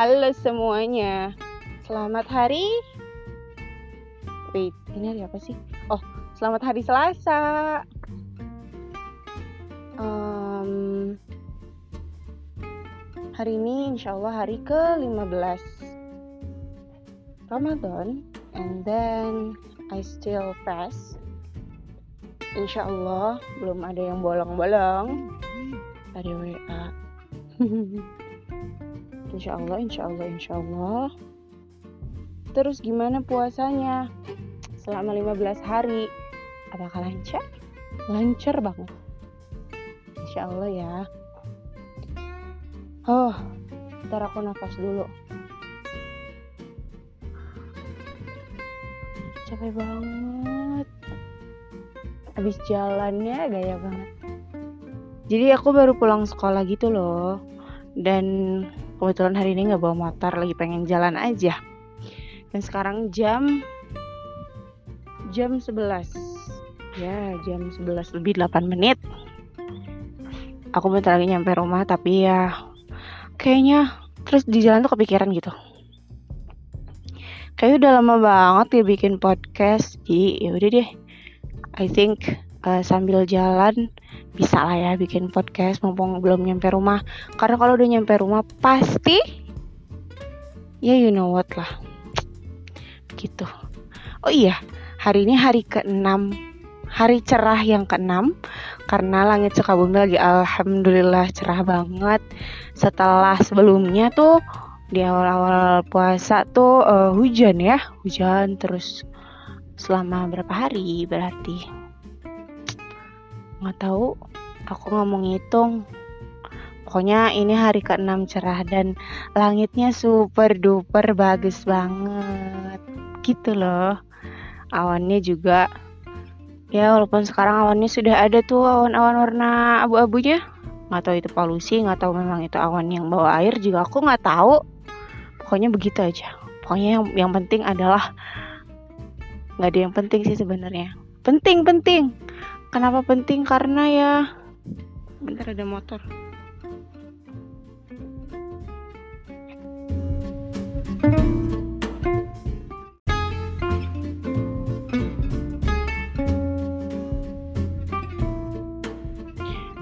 Halo semuanya, selamat hari. Wait, ini hari apa sih? Oh, selamat hari Selasa. Um, hari ini insya Allah hari ke-15 Ramadan and then I still fast Insya Allah belum ada yang bolong-bolong Tadi WA Insya Allah, insya Allah, insya Allah Terus gimana puasanya? Selama 15 hari Apakah lancar? Lancar banget. Insya Allah ya. Oh, ntar aku nafas dulu. Capek banget. Habis jalannya gaya banget. Jadi aku baru pulang sekolah gitu loh. Dan kebetulan hari ini nggak bawa motor lagi pengen jalan aja. Dan sekarang jam jam 11 ya jam 11 lebih 8 menit. Aku bentar lagi nyampe rumah tapi ya kayaknya terus di jalan tuh kepikiran gitu. Kayak udah lama banget ya bikin podcast jadi ya udah deh. I think uh, sambil jalan bisa lah ya bikin podcast mumpung belum nyampe rumah. Karena kalau udah nyampe rumah pasti ya you know what lah. Gitu. Oh iya hari ini hari ke-6 hari cerah yang ke-6 karena langit Sukabumi lagi alhamdulillah cerah banget. Setelah sebelumnya tuh di awal-awal puasa tuh uh, hujan ya hujan terus selama berapa hari berarti nggak tahu. Aku nggak mau ngitung. Pokoknya ini hari ke-6 cerah dan langitnya super duper bagus banget. Gitu loh. Awannya juga. Ya walaupun sekarang awannya sudah ada tuh awan-awan warna abu-abunya. Nggak tahu itu polusi nggak tahu memang itu awan yang bawa air juga aku nggak tahu. Pokoknya begitu aja. Pokoknya yang yang penting adalah nggak ada yang penting sih sebenarnya. Penting penting Kenapa penting? Karena ya bentar ada motor.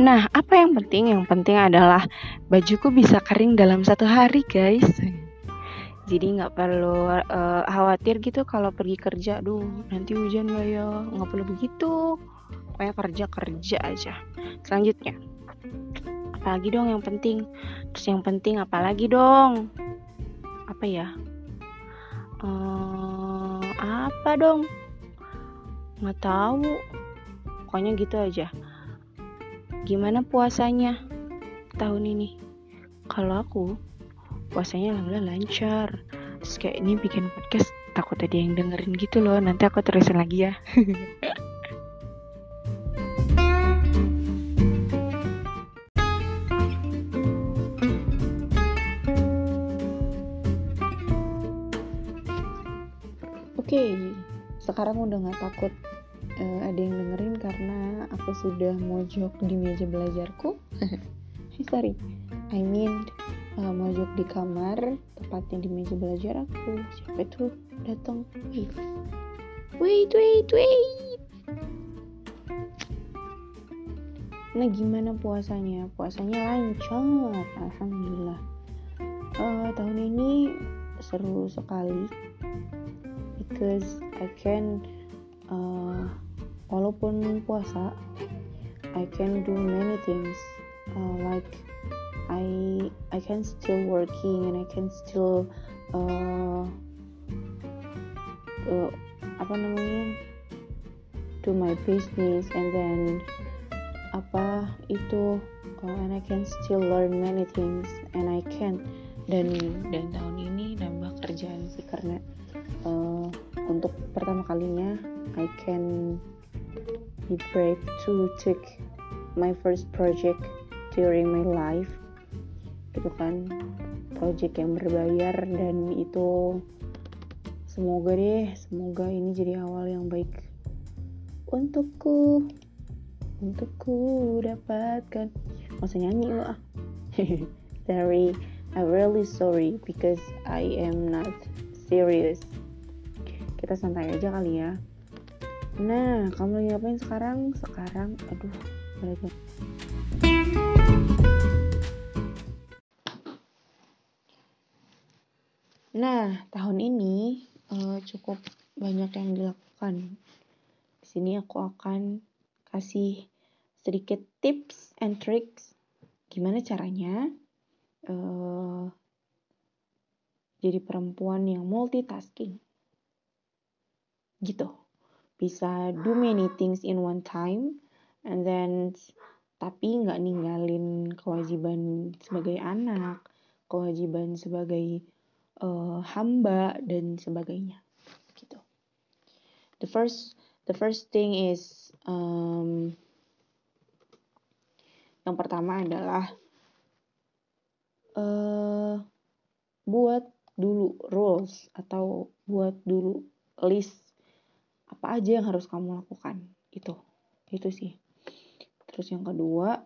Nah, apa yang penting? Yang penting adalah bajuku bisa kering dalam satu hari, guys. Jadi nggak perlu uh, khawatir gitu kalau pergi kerja, duh nanti hujan nggak ya? Nggak perlu begitu pokoknya kerja kerja aja. Selanjutnya. Apalagi dong yang penting. Terus yang penting apalagi dong? Apa ya? Uh, apa dong? Nggak tahu. Pokoknya gitu aja. Gimana puasanya tahun ini? Kalau aku puasanya alhamdulillah lancar. Terus kayak ini bikin podcast takut ada yang dengerin gitu loh. Nanti aku terusin lagi ya sekarang udah nggak takut uh, ada yang dengerin karena aku sudah mojok di meja belajarku. Sorry, I mean uh, mojok di kamar, tepatnya di meja belajar aku. Siapa itu datang? Wait, wait, wait, wait. Nah gimana puasanya? Puasanya lancar, alhamdulillah. Uh, tahun ini seru sekali because I can uh, walaupun puasa I can do many things. Uh, like I I can still working and I can still uh, uh, apa namanya do my business and then apa itu uh, and I can still learn many things and I can. Dan dan tahun ini nambah kerjaan sih karena untuk pertama kalinya I can be brave to take my first project during my life. Gitu kan project yang berbayar dan itu semoga deh semoga ini jadi awal yang baik untukku untukku dapatkan. Masa nyanyi lo ah dari I'm really sorry because I am not serious kita santai aja kali ya. Nah kamu lagi ngapain sekarang? Sekarang aduh belajar nah tahun ini uh, cukup banyak yang dilakukan. Di sini aku akan kasih sedikit tips and tricks gimana caranya uh, jadi perempuan yang multitasking gitu. Bisa do many things in one time and then tapi nggak ninggalin kewajiban sebagai anak kewajiban sebagai uh, hamba dan sebagainya gitu. The first the first thing is um, yang pertama adalah uh, buat dulu rules atau buat dulu list apa aja yang harus kamu lakukan. Itu. Itu sih. Terus yang kedua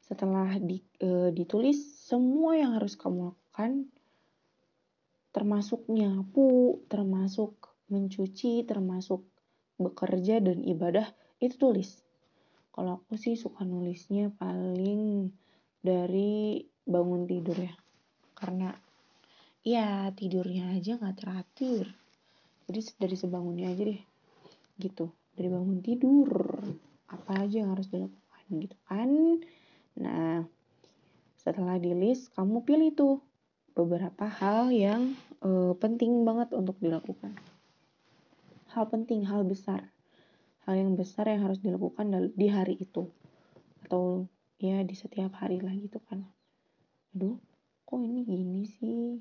setelah di, e, ditulis semua yang harus kamu lakukan termasuk nyapu termasuk mencuci termasuk bekerja dan ibadah itu tulis. Kalau aku sih suka nulisnya paling dari bangun tidur ya. Karena ya tidurnya aja nggak teratur jadi dari sebangunnya aja deh. Gitu. Dari bangun tidur. Apa aja yang harus dilakukan gitu kan. Nah setelah di list kamu pilih tuh beberapa hal yang uh, penting banget untuk dilakukan. Hal penting hal besar. Hal yang besar yang harus dilakukan di hari itu. Atau ya di setiap hari lah gitu kan. Aduh kok ini gini sih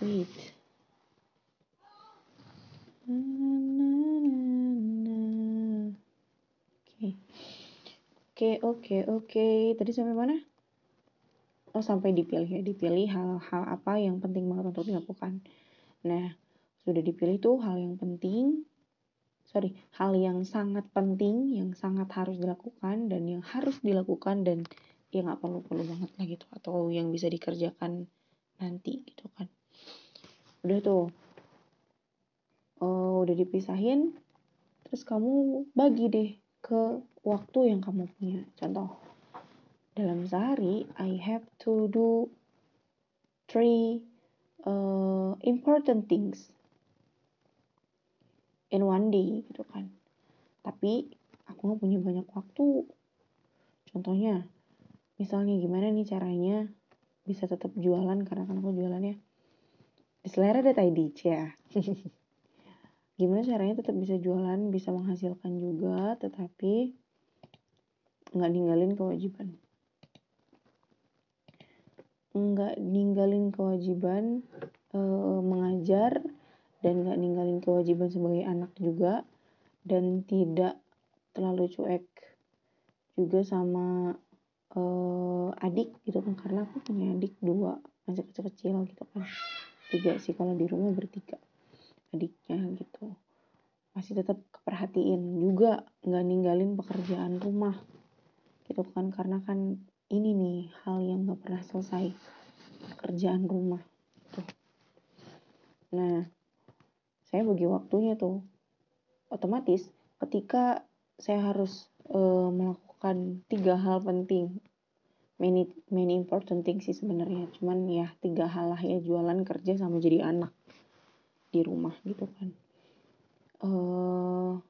wait oke. Oke oke oke. Tadi sampai mana? Oh sampai dipilih ya. Dipilih hal-hal apa yang penting banget untuk dilakukan. Nah sudah dipilih tuh hal yang penting. Sorry hal yang sangat penting yang sangat harus dilakukan dan yang harus dilakukan dan ya nggak perlu perlu banget lah gitu. Atau yang bisa dikerjakan nanti gitu kan udah tuh. Uh, udah dipisahin terus kamu bagi deh ke waktu yang kamu punya. Contoh dalam sehari I have to do three uh, important things in one day gitu kan. Tapi aku nggak punya banyak waktu. Contohnya misalnya gimana nih caranya bisa tetap jualan karena kan aku jualannya selera.id ya. Gimana caranya tetap bisa jualan bisa menghasilkan juga tetapi nggak ninggalin kewajiban? Nggak ninggalin kewajiban e, mengajar dan nggak ninggalin kewajiban sebagai anak juga dan tidak terlalu cuek juga sama e, adik gitu kan karena aku punya adik dua masih kecil-kecil gitu kan tiga sih kalau di rumah bertiga. Adiknya gitu. Masih tetap keperhatiin juga nggak ninggalin pekerjaan rumah. Gitu kan karena kan ini nih hal yang nggak pernah selesai. Pekerjaan rumah. Gitu. nah saya bagi waktunya tuh. Otomatis ketika saya harus e, melakukan tiga hal penting many many important things sih sebenarnya. Cuman ya tiga hal lah ya jualan kerja sama jadi anak di rumah gitu kan. Uh,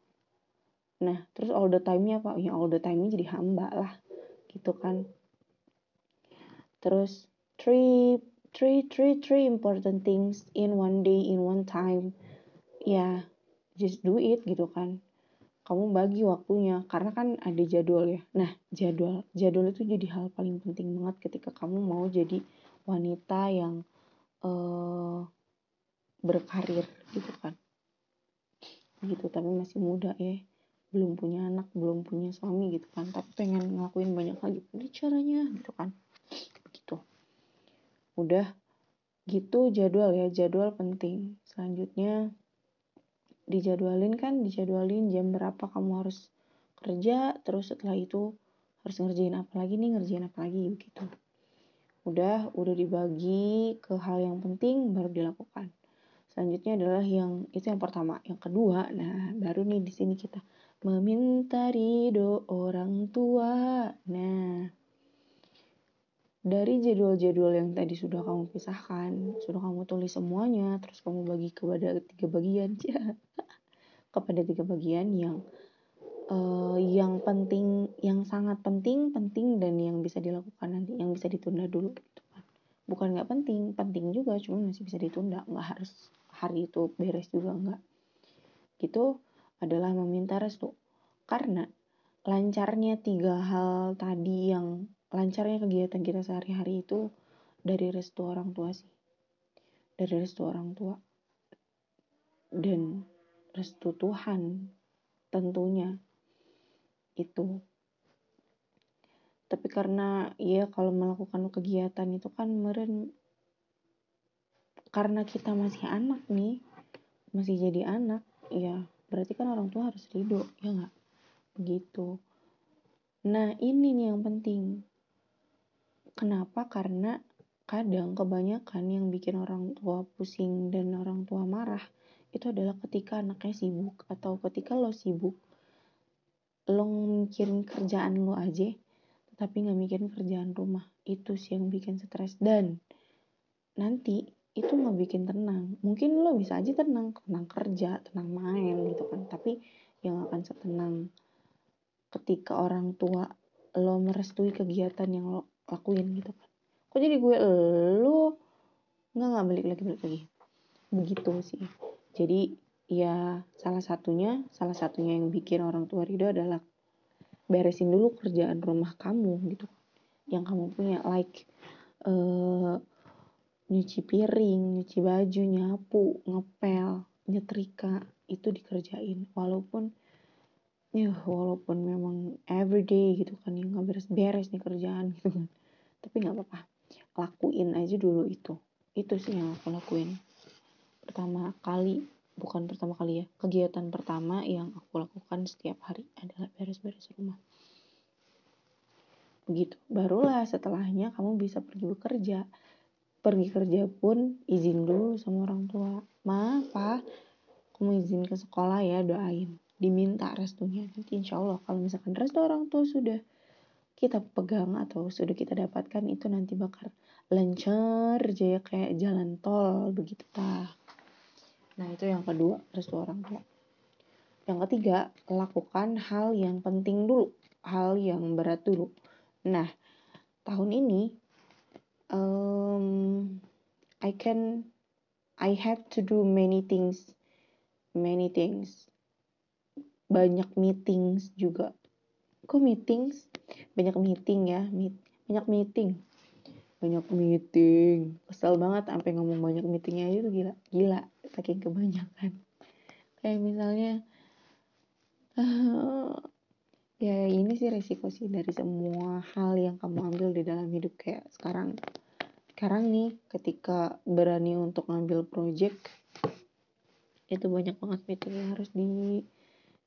nah terus all the time-nya apa? Ya all the time-nya jadi hamba lah gitu kan. Terus three three three three important things in one day in one time. Ya just do it gitu kan kamu bagi waktunya karena kan ada jadwal ya. Nah jadwal jadwal itu jadi hal paling penting banget ketika kamu mau jadi wanita yang uh, berkarir gitu kan. Gitu tapi masih muda ya belum punya anak belum punya suami gitu kan. Tapi pengen ngelakuin banyak lagi ini caranya gitu kan. Gitu. Udah gitu jadwal ya jadwal penting. Selanjutnya dijadwalin kan dijadwalin jam berapa kamu harus kerja terus setelah itu harus ngerjain apa lagi nih ngerjain apa lagi gitu udah udah dibagi ke hal yang penting baru dilakukan. Selanjutnya adalah yang itu yang pertama. Yang kedua nah baru nih di sini kita. Meminta ridho orang tua. Nah dari jadwal-jadwal yang tadi sudah kamu pisahkan sudah kamu tulis semuanya terus kamu bagi kepada tiga bagian ya kepada tiga bagian yang uh, yang penting, yang sangat penting, penting dan yang bisa dilakukan nanti, yang bisa ditunda dulu gitu kan. Bukan nggak penting, penting juga, cuma masih bisa ditunda, nggak harus hari itu beres juga nggak. Gitu adalah meminta restu. Karena lancarnya tiga hal tadi yang lancarnya kegiatan kita sehari-hari itu dari restu orang tua sih. Dari restu orang tua. Dan restu Tuhan tentunya. Itu. Tapi karena ya kalau melakukan kegiatan itu kan meren karena kita masih anak nih masih jadi anak ya berarti kan orang tua harus ridho ya nggak? Begitu. Nah ini nih yang penting kenapa? Karena kadang kebanyakan yang bikin orang tua pusing dan orang tua marah itu adalah ketika anaknya sibuk atau ketika lo sibuk lo mikirin kerjaan lo aja tapi nggak mikirin kerjaan rumah. Itu sih yang bikin stres. Dan nanti itu nggak bikin tenang. Mungkin lo bisa aja tenang tenang kerja tenang main gitu kan. Tapi yang akan setenang ketika orang tua lo merestui kegiatan yang lo lakuin gitu kan. Kok jadi gue lo? Nggak nggak balik lagi balik lagi. Begitu sih. Jadi ya salah satunya salah satunya yang bikin orang tua ridho adalah beresin dulu kerjaan rumah kamu gitu. Yang kamu punya like uh, nyuci piring nyuci baju nyapu ngepel nyetrika itu dikerjain. Walaupun ya walaupun memang everyday gitu kan yang nggak beres-beres nih kerjaan gitu kan. Tapi nggak apa-apa lakuin aja dulu itu. Itu sih yang aku lakuin. Pertama kali bukan pertama kali ya kegiatan pertama yang aku lakukan setiap hari adalah beres-beres rumah. Begitu barulah setelahnya kamu bisa pergi bekerja. Pergi kerja pun izin dulu sama orang tua. Ma pak kamu izin ke sekolah ya doain diminta restunya nanti insya Allah kalau misalkan restu orang tua sudah kita pegang atau sudah kita dapatkan itu nanti bakal lancar aja ya kayak jalan tol begitu tah Nah, itu yang kedua, restu orang tua. Yang ketiga, lakukan hal yang penting dulu, hal yang berat dulu. Nah, tahun ini um, I can I have to do many things, many things. Banyak meetings juga. Kok meetings? Banyak meeting ya, meet, banyak meeting banyak meeting kesel banget sampai ngomong banyak meetingnya aja tuh gila gila saking kebanyakan kayak misalnya uh, ya ini sih resiko sih dari semua hal yang kamu ambil di dalam hidup kayak sekarang sekarang nih ketika berani untuk ngambil project itu banyak banget meeting yang harus di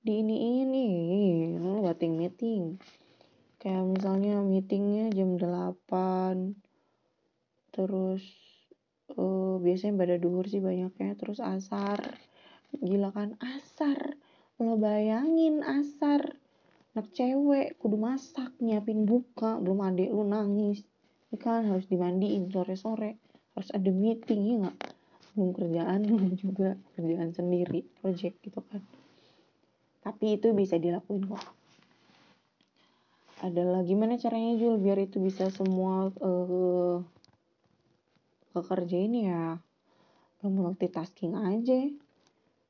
di ini ini lo bating meeting. Kayak misalnya meetingnya jam 8 terus uh, biasanya pada duhur sih banyaknya terus asar. Gila kan asar. Lo bayangin asar. Anak cewek kudu masak nyiapin buka belum adek lu nangis. Ini kan harus dimandiin sore-sore. Harus ada meeting ya nggak? Belum kerjaan juga kerjaan sendiri project gitu kan tapi itu bisa dilakuin kok adalah gimana caranya Jul biar itu bisa semua uh, ini ya lo multitasking aja.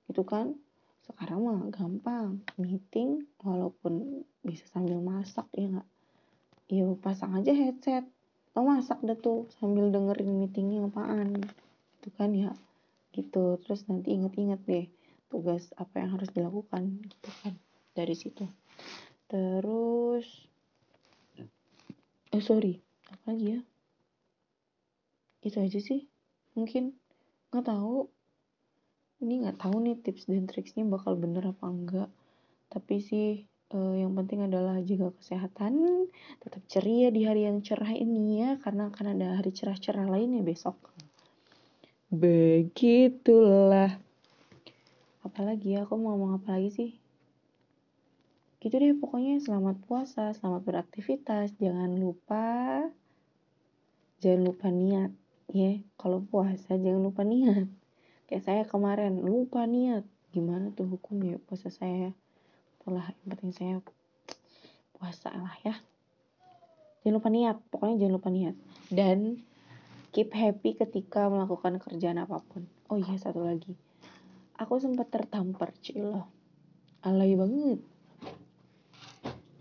Gitu kan? Sekarang mah gampang meeting walaupun bisa sambil masak ya nggak? Ya pasang aja headset. Lo masak deh tuh sambil dengerin meetingnya apaan. Gitu kan ya? Gitu. Terus nanti inget-inget deh tugas apa yang harus dilakukan gitu kan dari situ. Terus eh sorry apa lagi ya? Itu aja sih mungkin. Nggak tahu. Ini nggak tahu nih tips dan triksnya bakal bener apa enggak tapi sih uh, yang penting adalah jaga kesehatan tetap ceria di hari yang cerah ini ya karena akan ada hari cerah-cerah lainnya besok. Begitulah apalagi ya aku mau ngomong apa lagi sih? Gitu deh pokoknya selamat puasa selamat beraktivitas. Jangan lupa jangan lupa niat ya. Kalau puasa jangan lupa niat. Kayak saya kemarin lupa niat. Gimana tuh hukumnya puasa saya? Itulah yang penting saya puasa lah ya. Jangan lupa niat pokoknya jangan lupa niat. Dan keep happy ketika melakukan kerjaan apa pun. Oh iya satu lagi aku sempat tertampar loh alay banget